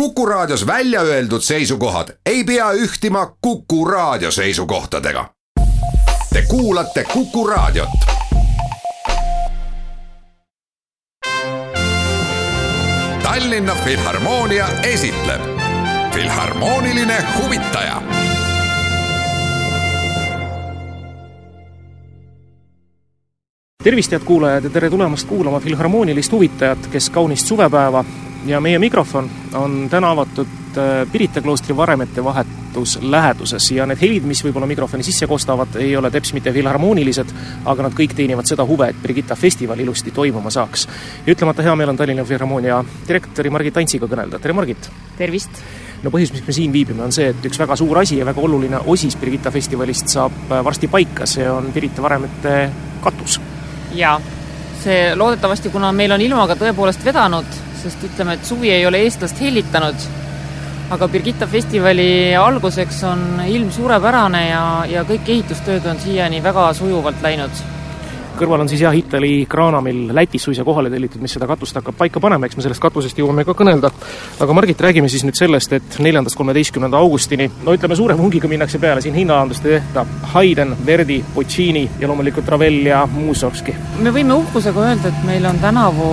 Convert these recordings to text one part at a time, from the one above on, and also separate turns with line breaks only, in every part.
Kuku Raadios välja öeldud seisukohad ei pea ühtima Kuku Raadio seisukohtadega. Te kuulate Kuku Raadiot. Tallinna Filharmoonia esitleb Filharmooniline huvitaja
tervist, head kuulajad ja tere tulemast kuulama Filharmoonilist huvitajat, kes kaunist suvepäeva ja meie mikrofon on täna avatud äh, Pirita kloostri varemete vahetus läheduses ja need helid, mis võib-olla mikrofoni sisse kostavad, ei ole teps mitte filharmoonilised, aga nad kõik teenivad seda huve, et Brigitta festival ilusti toimuma saaks. ja ütlemata hea meel on Tallinna Filharmoonia direktori Margit Antsiga kõnelda, tere Margit!
tervist!
no põhjus, miks me siin viibime, on see, et üks väga suur asi ja väga oluline osis Brigitta festivalist saab äh, varsti paika, see on Pirita varemete katus.
jaa, see loodetavasti, kuna meil on ilmaga tõepoolest vedanud, sest ütleme, et suvi ei ole eestlast hellitanud, aga Birgitta festivali alguseks on ilm suurepärane ja, ja kõik ehitustööd on siiani väga sujuvalt läinud
kõrval on siis jah, Itali kraanamill Lätis suisa kohale tellitud, mis seda katust hakkab paika panema, eks me sellest katusest jõuame ka kõnelda. aga Margit, räägime siis nüüd sellest, et neljandast kolmeteistkümnenda augustini, no ütleme, suure pungiga minnakse peale, siin hinnaalandust ei tehta, Haydn, Verdi, Puccini ja loomulikult Ravel ja Mussorgski.
me võime uhkusega öelda, et meil on tänavu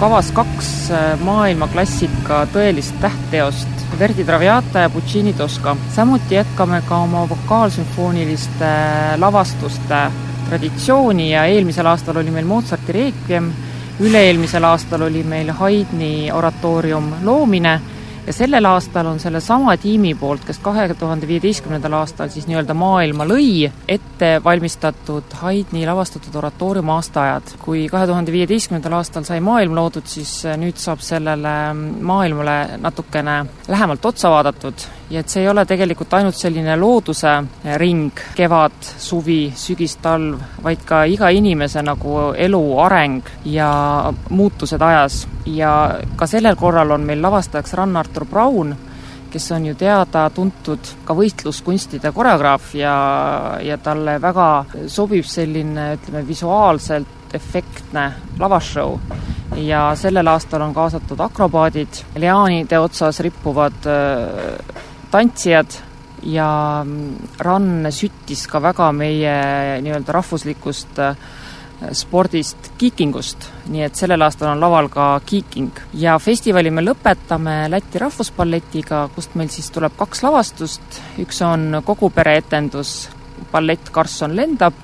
kavas kaks äh, maailmaklassika tõelist tähtteost, Verdi Traviata ja Puccini Tosca. samuti jätkame ka oma vokaalsümfooniliste lavastuste traditsiooni ja eelmisel aastal oli meil Mozarti Requiem, üle-eelmisel aastal oli meil Haydni oratoorium loomine ja sellel aastal on sellesama tiimi poolt, kes kahe tuhande viieteistkümnendal aastal siis nii-öelda maailma lõi, ette valmistatud Haydni lavastatud oratoorium aastaajad. kui kahe tuhande viieteistkümnendal aastal sai maailm loodud, siis nüüd saab sellele maailmale natukene lähemalt otsa vaadatud ja et see ei ole tegelikult ainult selline looduse ring, kevad, suvi, sügis, talv, vaid ka iga inimese nagu elu areng ja muutused ajas. Ja ka sellel korral on meil lavastajaks Rann-Artur Braun, kes on ju teada-tuntud ka võistluskunstide koreograaf ja, ja talle väga sobib selline, ütleme, visuaalselt efektne lavashow. Ja sellel aastal on kaasatud akrobaadid, liaanide otsas rippuvad tantsijad ja Rann süttis ka väga meie nii-öelda rahvuslikust äh, spordist kiikingust, nii et sellel aastal on laval ka kiiking. ja festivali me lõpetame Läti rahvusballetiga, kust meil siis tuleb kaks lavastust, üks on kogu pere etendus, ballett Karlsson lendab,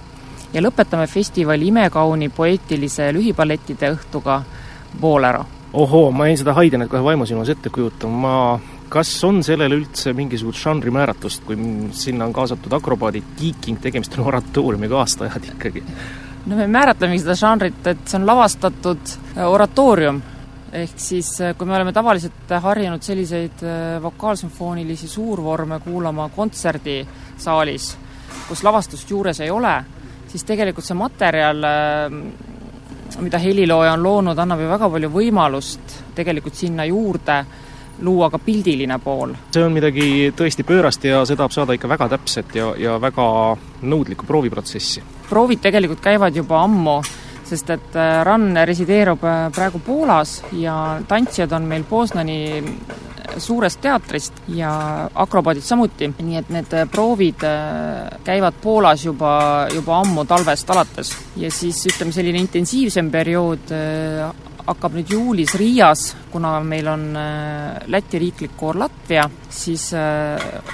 ja lõpetame festivali imekauni poeetilise lühiballettide õhtuga Bolero.
ohoo, ma jäin seda Haydnit kohe vaimusilmas ette kujutama, ma kas on sellele üldse mingisugust žanri määratlust, kui sinna on kaasatud akrobaadid, kiiking, tegemist on oratooriumiga aastaajad ikkagi?
No me määratlemegi seda žanrit, et see on lavastatud äh, oratoorium, ehk siis äh, kui me oleme tavaliselt harjunud selliseid äh, vokaalsümfoonilisi suurvorme kuulama kontserdisaalis, kus lavastust juures ei ole, siis tegelikult see materjal mida helilooja on loonud, annab ju väga palju võimalust tegelikult sinna juurde luua ka pildiline pool.
see on midagi tõesti pöörast ja see tahab saada ikka väga täpset ja, ja väga nõudlikku prooviprotsessi.
Proovid tegelikult käivad juba ammu, sest et äh, RAN resideerub äh, praegu Poolas ja tantsijad on meil Poznani suurest teatrist ja akrobaadid samuti, nii et need äh, proovid käivad Poolas juba, juba ammu talvest alates. ja siis ütleme, selline intensiivsem periood hakkab nüüd juulis Riias, kuna meil on Läti riiklik koor Latvia, siis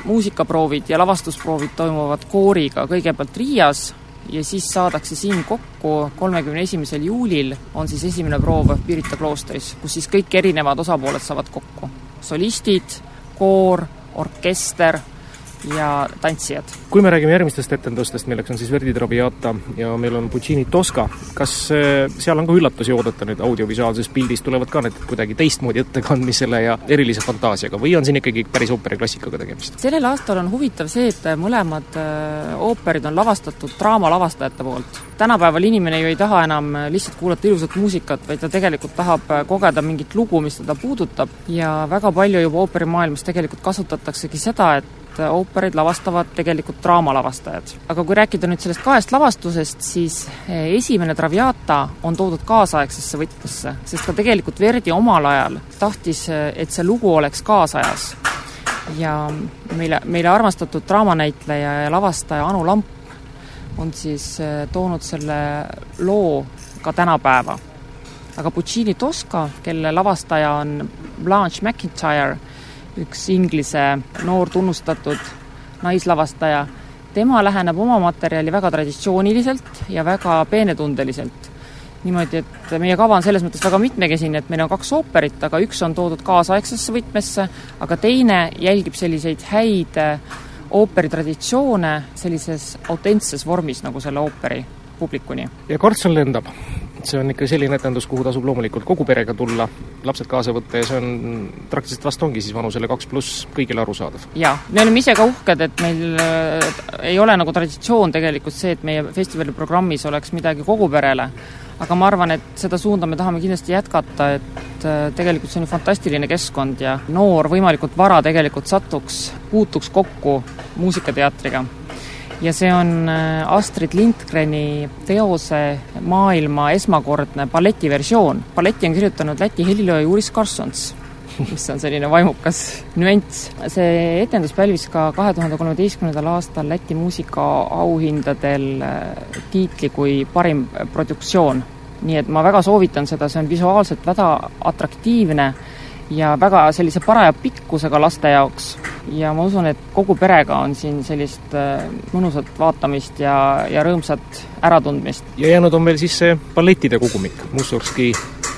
muusikaproovid ja lavastusproovid toimuvad kooriga kõigepealt Riias ja siis saadakse siin kokku kolmekümne esimesel juulil on siis esimene proov Pirita kloostris, kus siis kõik erinevad osapooled saavad kokku. solistid, koor, orkester ja tantsijad.
kui me räägime järgmistest etendustest, milleks on siis Verdi Traviata ja meil on Puccini Tosca, kas äh, seal on ka üllatusi oodata nüüd audiovisuaalses pildis, tulevad ka need kuidagi teistmoodi ettekandmisele ja erilise fantaasiaga või on siin ikkagi päris ooperiklassikaga tegemist?
sellel aastal on huvitav see, et mõlemad äh, ooperid on lavastatud draamalavastajate poolt. tänapäeval inimene ju ei taha enam lihtsalt kuulata ilusat muusikat, vaid ta tegelikult tahab kogeda mingit lugu, mis teda puudutab ja väga palju juba ooperimaailmas tegelikult kasutataksegi seda, et oopereid lavastavad tegelikult draamalavastajad. aga kui rääkida nüüd sellest kahest lavastusest, siis eh, esimene Traviata on toodud kaasaegsesse võtmesse, sest ka tegelikult Verdi omal ajal tahtis, eh, et see lugu oleks kaasajas. ja meile, meile armastatud draamanäitleja ja lavastaja Anu Lamp on siis eh, toonud selle loo ka tänapäeva. aga Puccini Tosca, kelle lavastaja on Blanche McIntyre, üks Inglise noor tunnustatud naislavastaja, tema läheneb oma materjali väga traditsiooniliselt ja väga peenetundeliselt. niimoodi, et meie kava on selles mõttes väga mitmekesine, et meil on kaks ooperit, aga üks on toodud kaasaegsesse võtmesse, aga teine jälgib selliseid häid ooperitraditsioone sellises autentses vormis, nagu selle ooperi publikuni.
ja Karlsson lendab see on ikka selline etendus, kuhu tasub loomulikult kogu perega tulla, lapsed kaasa võtta ja see on praktiliselt vast ongi siis vanusele kaks pluss kõigile arusaadav.
jaa, me oleme ise ka uhked, et meil ei ole nagu traditsioon tegelikult see, et meie festivali programmis oleks midagi kogu perele, aga ma arvan, et seda suunda me tahame kindlasti jätkata, et äh, tegelikult see on ju fantastiline keskkond ja noor võimalikult vara tegelikult satuks, puutuks kokku muusikateatriga ja see on äh, Astrid Lindgreni teose maailma esmakordne balletiversioon. balletti on kirjutanud Läti helilooja Juris Karsons, mis on selline vaimukas nüanss. see etendus pälvis ka kahe tuhande kolmeteistkümnendal aastal Läti muusikaauhindadel äh, tiitli kui parim produktsioon. nii et ma väga soovitan seda, see on visuaalselt väga atraktiivne ja väga sellise paraja pikkusega laste jaoks ja ma usun, et kogu perega on siin sellist äh, mõnusat vaatamist ja, ja rõõmsat äratundmist.
ja jäänud on veel siis see ballettide kogumik, Mussorgski,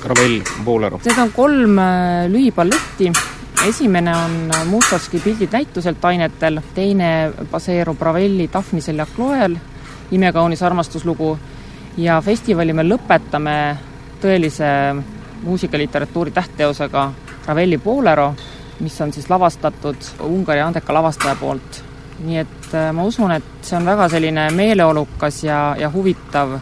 Ravel, Bolero.
Need on kolm äh, lühiballetti, esimene on Mussorgski pildid näituselt ainetel, teine baseerub Ravelli Daphnisel ja Chloel, imekaunis armastuslugu, ja festivali me lõpetame tõelise muusikaliteratuuri tähtteosega Ravelli Bolero, mis on siis lavastatud Ungari andeka lavastaja poolt. nii et äh, ma usun, et see on väga selline meeleolukas ja, ja huvitav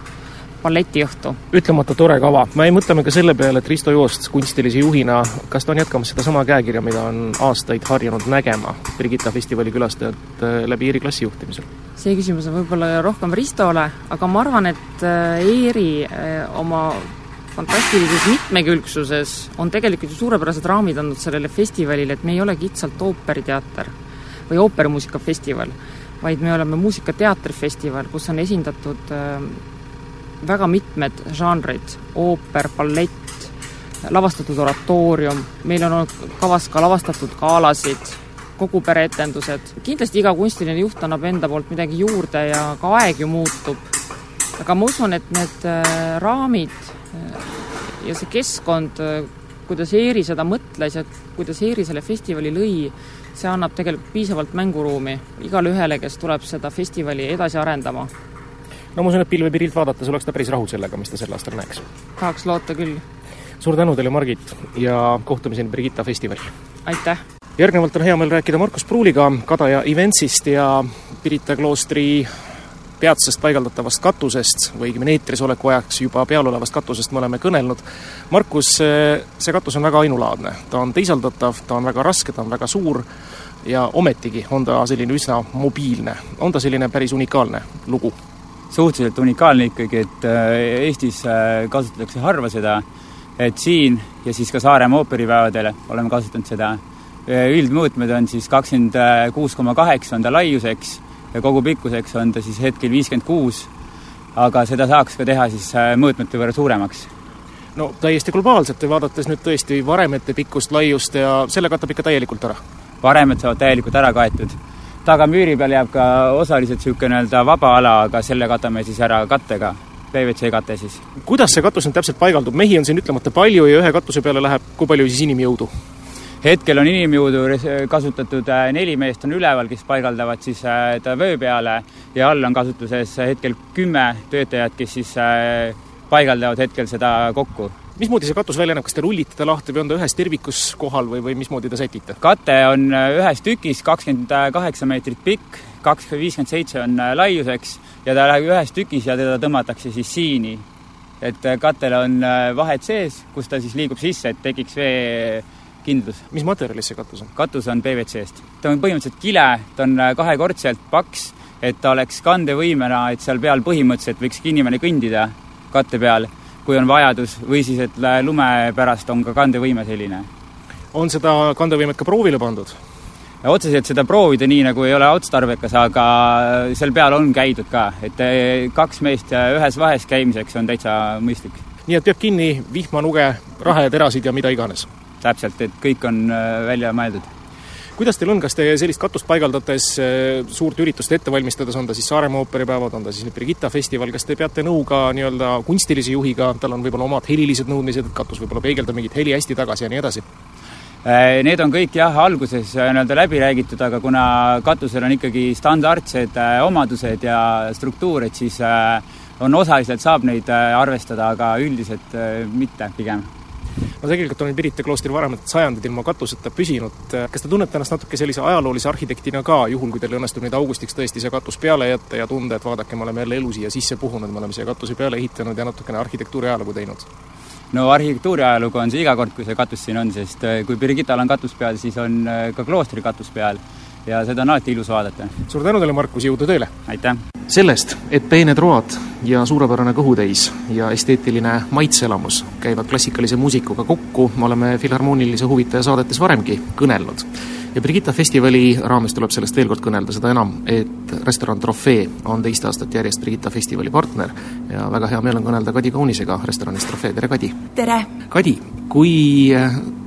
balletiõhtu.
ütlemata tore kava. me mõtleme ka selle peale, et Risto Joost kunstilise juhina, kas ta on jätkamas sedasama käekirja, mida on aastaid harjunud nägema Brigitta festivali külastajad äh, läbi Eeri klassi juhtimisel?
see küsimus on võib-olla rohkem Ristole, aga ma arvan, et äh, Eeri oma fantastilises mitmekülgsuses on tegelikult ju suurepärased raamid andnud sellele festivalile, et me ei ole kitsalt ooperiteater või ooperimuusikafestival, vaid me oleme muusikateatrifestival, kus on esindatud äh, väga mitmed žanrid, ooper, ballett, lavastatud oratoorium, meil on olnud kavas ka lavastatud galasid, kogu pereetendused, kindlasti iga kunstiline juht annab enda poolt midagi juurde ja ka aeg ju muutub, aga ma usun, et need äh, raamid ja see keskkond, kuidas Eeri seda mõtles ja kuidas Eeri selle festivali lõi, see annab tegelikult piisavalt mänguruumi igale ühele, kes tuleb seda festivali edasi arendama.
no ma usun, et pilvepillilt vaadates oleks ta päris rahul sellega, mis ta sel aastal näeks.
tahaks loota küll.
suur tänu teile, Margit, ja kohtumiseni Brigitta festivalil!
aitäh!
järgnevalt on hea meel rääkida Markus Pruuliga Kadaja Eventsist ja Pirita kloostri peatsest paigaldatavast katusest või õigemini eetris oleku ajaks juba peal olevast katusest me oleme kõnelnud. Markus, see katus on väga ainulaadne, ta on teisaldatav, ta on väga raske, ta on väga suur ja ometigi on ta selline üsna mobiilne. on ta selline päris unikaalne lugu?
suhteliselt unikaalne ikkagi, et äh, Eestis äh, kasutatakse harva seda, et siin ja siis ka Saaremaa ooperipäevadel oleme kasutanud seda. Üldmõõtmed on siis kakskümmend kuus koma kaheksa on ta laiuseks ja kogu pikkuseks on ta siis hetkel viiskümmend kuus, aga seda saaks ka teha siis äh, mõõtmete võrra suuremaks.
no täiesti globaalselt vaadates nüüd tõesti varemete pikkust, laiust ja selle katab ikka täielikult ära?
varemed saavad täielikult ära kaetud. tagamüüri peal jääb ka osaliselt niisugune nii-öelda vaba ala, aga selle katame siis ära kattega PVC kate siis.
kuidas see katus nüüd täpselt paigaldub, mehi on siin ütlemata palju ja ühe katuse peale läheb kui palju siis inimjõudu?
Hetkel on inimjõudu kasutatud äh, neli meest on üleval, kes paigaldavad siis äh, ta vöö peale ja all on kasutuses hetkel kümme töötajat, kes siis äh, paigaldavad hetkel seda kokku
mismoodi see katus välja näeb, kas te rullite ta lahti või on ta ühes tervikus kohal või, või mismoodi te sätite?
kate on ühes tükis, kakskümmend kaheksa meetrit pikk, kaks viiskümmend seitse on laiuseks ja ta läheb ühes tükis ja teda tõmmatakse siis siini. et katel on vahed sees, kus ta siis liigub sisse, et tekiks vee kindlus.
mis materjalist see katus on?
katus on PVC-st. ta on põhimõtteliselt kile, ta on kahekordselt paks, et ta oleks kandevõimena, et seal peal põhimõtteliselt võiks inimene kõndida katte peal, kui on vajadus, või siis et lume pärast on ka kandevõime selline.
on seda kandevõimet ka proovile pandud?
otseselt seda proovida nii nagu ei ole otstarbekas, aga seal peal on käidud ka, et kaks meest ühes vahes käimiseks on täitsa mõistlik.
nii et peab kinni vihmanuge, raheterasid ja mida iganes?
Täpselt, et kõik on eh, välja mõeldud.
Kuidas teil on, kas te sellist katust paigaldades eh, suurt üritust ette valmistades, on ta siis Saaremaa ooperipäevad, on ta siis nüüd Brigitta festival, kas te peate nõu ka nii-öelda kunstilise juhiga, tal on võib-olla omad helilised nõudmised, et katus võib-olla peegeldab mingit heli hästi tagasi ja nii edasi?
Äh, need on kõik jah, alguses äh, nii-öelda läbi räägitud, aga kuna katusel on ikkagi standardsed äh, omadused ja struktuur, et siis on osaliselt saab neid arvestada, aga üldiselt mitte pigem
no tegelikult on Pirita kloostri varemed sajandid ilma katuseta püsinud, kas te tunnete ennast natuke sellise ajaloolise arhitektina ka, juhul kui teil õnnestub nüüd augustiks tõesti see katus peale jätta ja tunda, et vaadake, me oleme jälle elu siia sisse puhunud, me oleme siia katuse peale ehitanud ja natukene arhitektuuri ajalugu teinud?
no arhitektuuri ajalugu on see iga kord, kui see katus siin on, sest äh, kui Birgittal on katus peal, siis on äh, ka kloostri katus peal ja seda on alati ilus vaadata.
suur tänu teile, Markus, jõudu tööle!
aitäh!
sellest, et peened road ja suurepärane kõhutäis ja esteetiline maitseelamus käivad klassikalise muusikuga kokku, me oleme Filharmoonilise huvitaja saadetes varemgi kõnelnud ja Brigitta festivali raames tuleb sellest veel kord kõnelda, seda enam, et restoran Trofee on teist aastat järjest Brigitta festivali partner ja väga hea meel on kõnelda Kadi Kaunisega restoranist Trofee, tere Kadi!
tere!
Kadi, kui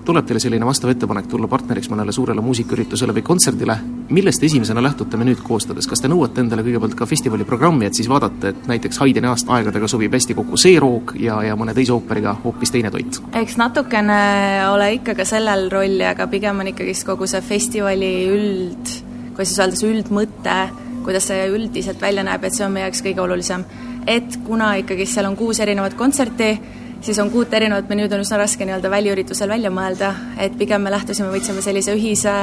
tuleb teile selline vastav ettepanek tulla partneriks mõnele suurele muusikaüritusele või kontserdile, millest esimesena lähtute menüüd koostades, kas te nõuate endale kõigepealt ka festivali programmi, et siis vaadata, et näiteks Haydni aasta aegadega sobib hästi kokku see roog ja, ja mõne teise ooperiga hoopis teine toit?
eks natukene ole ikka ka sellel rolli, aga pigem on ikkagist kogu see festivali üld, kuidas siis öelda, see üldmõte, kuidas see üldiselt välja näeb, et see on meie jaoks kõige olulisem. et kuna ikkagi seal on kuus erinevat kontserti, siis on kuut erinevat menüüd on üsna raske nii-öelda väliüritusel välja mõelda, et pigem me lähtusime, võtsime sellise ühise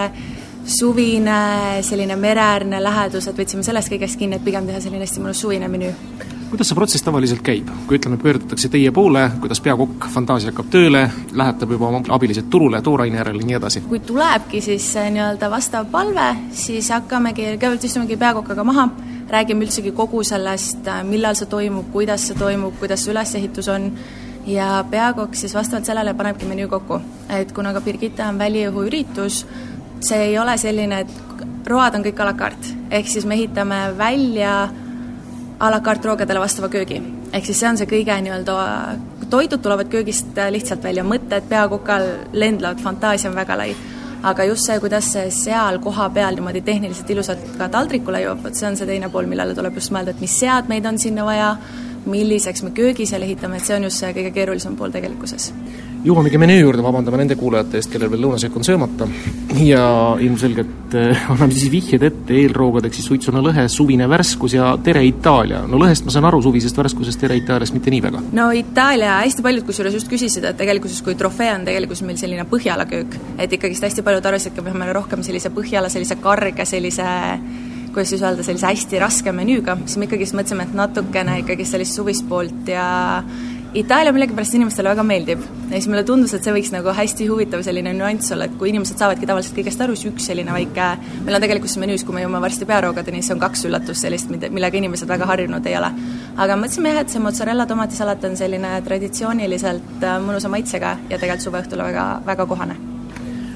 suvine, selline mereäärne lähedus, et võtsime sellest kõigest kinni, et pigem teha selline hästi mõnus suvine menüü.
kuidas see protsess tavaliselt käib? kui ütleme, pöördutakse teie poole, kuidas peakokk fantaasia hakkab tööle, lähetab juba oma abilised turule, tooraine järele ja nii edasi?
kui tulebki siis nii-öelda vastav palve, siis hakkamegi, kõigepealt istumegi peakokaga maha, räägime üldsegi kogu sellest, millal see toimub, kuidas see toimub, kuidas see ülesehitus on, ja peakokk siis vastavalt sellele panebki menüü kokku. et kuna ka Birgitta on väliõhuüritus, see ei ole selline, et road on kõik a la carte, ehk siis me ehitame välja a la carte roogadele vastava köögi. ehk siis see on see kõige nii-öelda, toidud tulevad köögist lihtsalt välja, mõtted peakokal lendlevad, fantaasia on väga lai. aga just see, kuidas see seal kohapeal niimoodi tehniliselt ilusalt ka taldrikule jõuab, vot see on see teine pool, millele tuleb just mõelda, et mis seadmeid on sinna vaja, milliseks me köögi seal ehitame, et see on just see kõige keerulisem pool tegelikkuses.
Jõuamegi menüü juurde, vabandame nende kuulajate eest, kellel veel lõunasöök on söömata, ja ilmselgelt eh, anname siis vihjed ette eelroogadeks siis suitsuna lõhe, suvine värskus ja tere Itaalia. no lõhest ma saan aru, suvisest värskusest tere Itaaliast mitte nii väga.
no Itaalia, hästi paljud kusjuures just küsisid, et tegelikkuses kui trofee on tegelikkuses meil selline Põhjala köök, et ikkagist hästi paljud arvasid, et me rohkem sellise Põhjala, sellise karge, sellise kuidas siis öelda, sellise hästi raske menüüga, siis me ikkagist mõtlesime, et natukene ikkagi sellist suvist poolt ja Itaalia millegipärast inimestele väga meeldib ja siis mulle tundus, et see võiks nagu hästi huvitav selline nüanss olla, et kui inimesed saavadki tavaliselt kõigest aru, siis üks selline väike, meil on tegelikult menüüs, kui me jõuame varsti pearoogadeni, siis on kaks üllatust sellist, millega inimesed väga harjunud ei ole. aga mõtlesime jah, et see mozzarella tomatisalat on selline traditsiooniliselt mõnusa maitsega ja tegelikult suveõhtule väga, väga kohane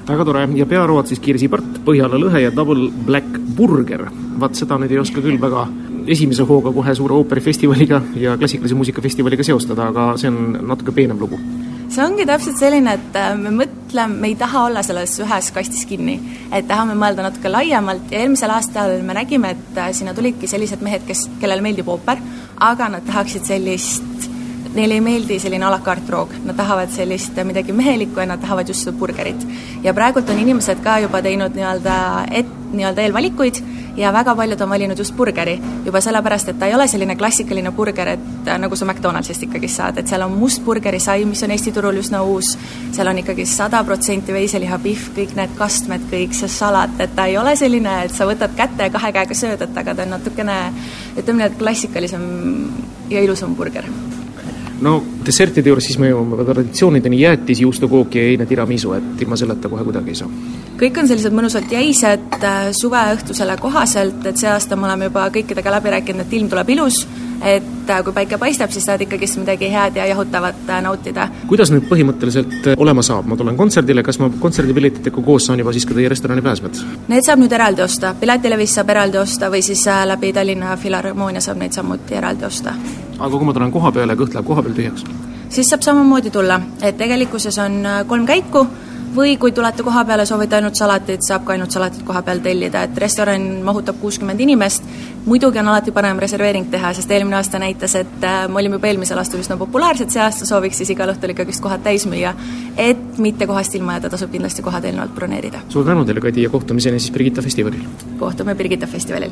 väga tore ja pearoad siis kirsipart, Põhjala lõhe ja double black burger. vaat seda nüüd ei oska küll väga esimese hooga kohe suure ooperifestivaliga ja klassikalise muusikafestivaliga seostada, aga see on natuke peenem lugu.
See ongi täpselt selline, et äh, me mõtleme, me ei taha olla selles ühes kastis kinni, et tahame mõelda natuke laiemalt. Ja eelmisel aastal me nägime, et äh, sinna tulidki sellised mehed, kes, kellele meeldib ooper, aga nad tahaksid sellist neile ei meeldi selline a la carte roog, nad tahavad sellist midagi mehelikku ja nad tahavad just seda burgerit. ja praegult on inimesed ka juba teinud nii-öelda et-, nii-öelda eelvalikuid ja väga paljud on valinud just burgeri, juba sellepärast, et ta ei ole selline klassikaline burger, et äh, nagu sa McDonaldsist ikkagi saad, et seal on must burgerisaim, mis on Eesti turul üsna uus, seal on ikkagi sada protsenti veiseliha pihv, kõik need kastmed, kõik see salat, et ta ei ole selline, et sa võtad kätte ja kahe käega sööd, et aga ta on natukene ütleme nii, et klassikalisem ja ilusam burger
no dessertide juures siis me jõuame traditsioonideni jäätis, juustukook ja eine tiramisu, et ilma selleta kohe kuidagi ei saa.
kõik on sellised mõnusalt jäised äh, suveõhtusele kohaselt, et see aasta me oleme juba kõikidega läbi rääkinud, et ilm tuleb ilus, et äh, kui päike paistab, siis saad ikkagist midagi head ja jahutavat äh, nautida.
kuidas nüüd põhimõtteliselt olema saab, ma tulen kontserdile, kas ma kontserdipiletitega koos saan juba siis ka teie restorani pääsmed?
Need saab nüüd eraldi osta, Piletilevis saab eraldi osta või siis läbi Tallinna Filharmoonia saab neid samuti eraldi osta.
Aga kui ma tulen koha peale ja kõht läheb koha peal tühjaks?
siis saab samamoodi tulla, et tegelikkuses on kolm käiku või kui tulete koha peale, soovite ainult salatit, saab ka ainult salatit koha peal tellida, et restoran mahutab kuuskümmend inimest, muidugi on alati parem reserveering teha, sest eelmine aasta näitas, et äh, me olime juba eelmisel aastal üsna populaarsed, see aasta sooviks siis igal õhtul ikkagist kohad täis müüa. et mitte kohast ilma jääda, tasub kindlasti kohad eelnevalt broneerida.
suur tänu teile, Kadi, ja kohtumiseni siis Birgitta festivalil!
kohtume Birgitta festivalil!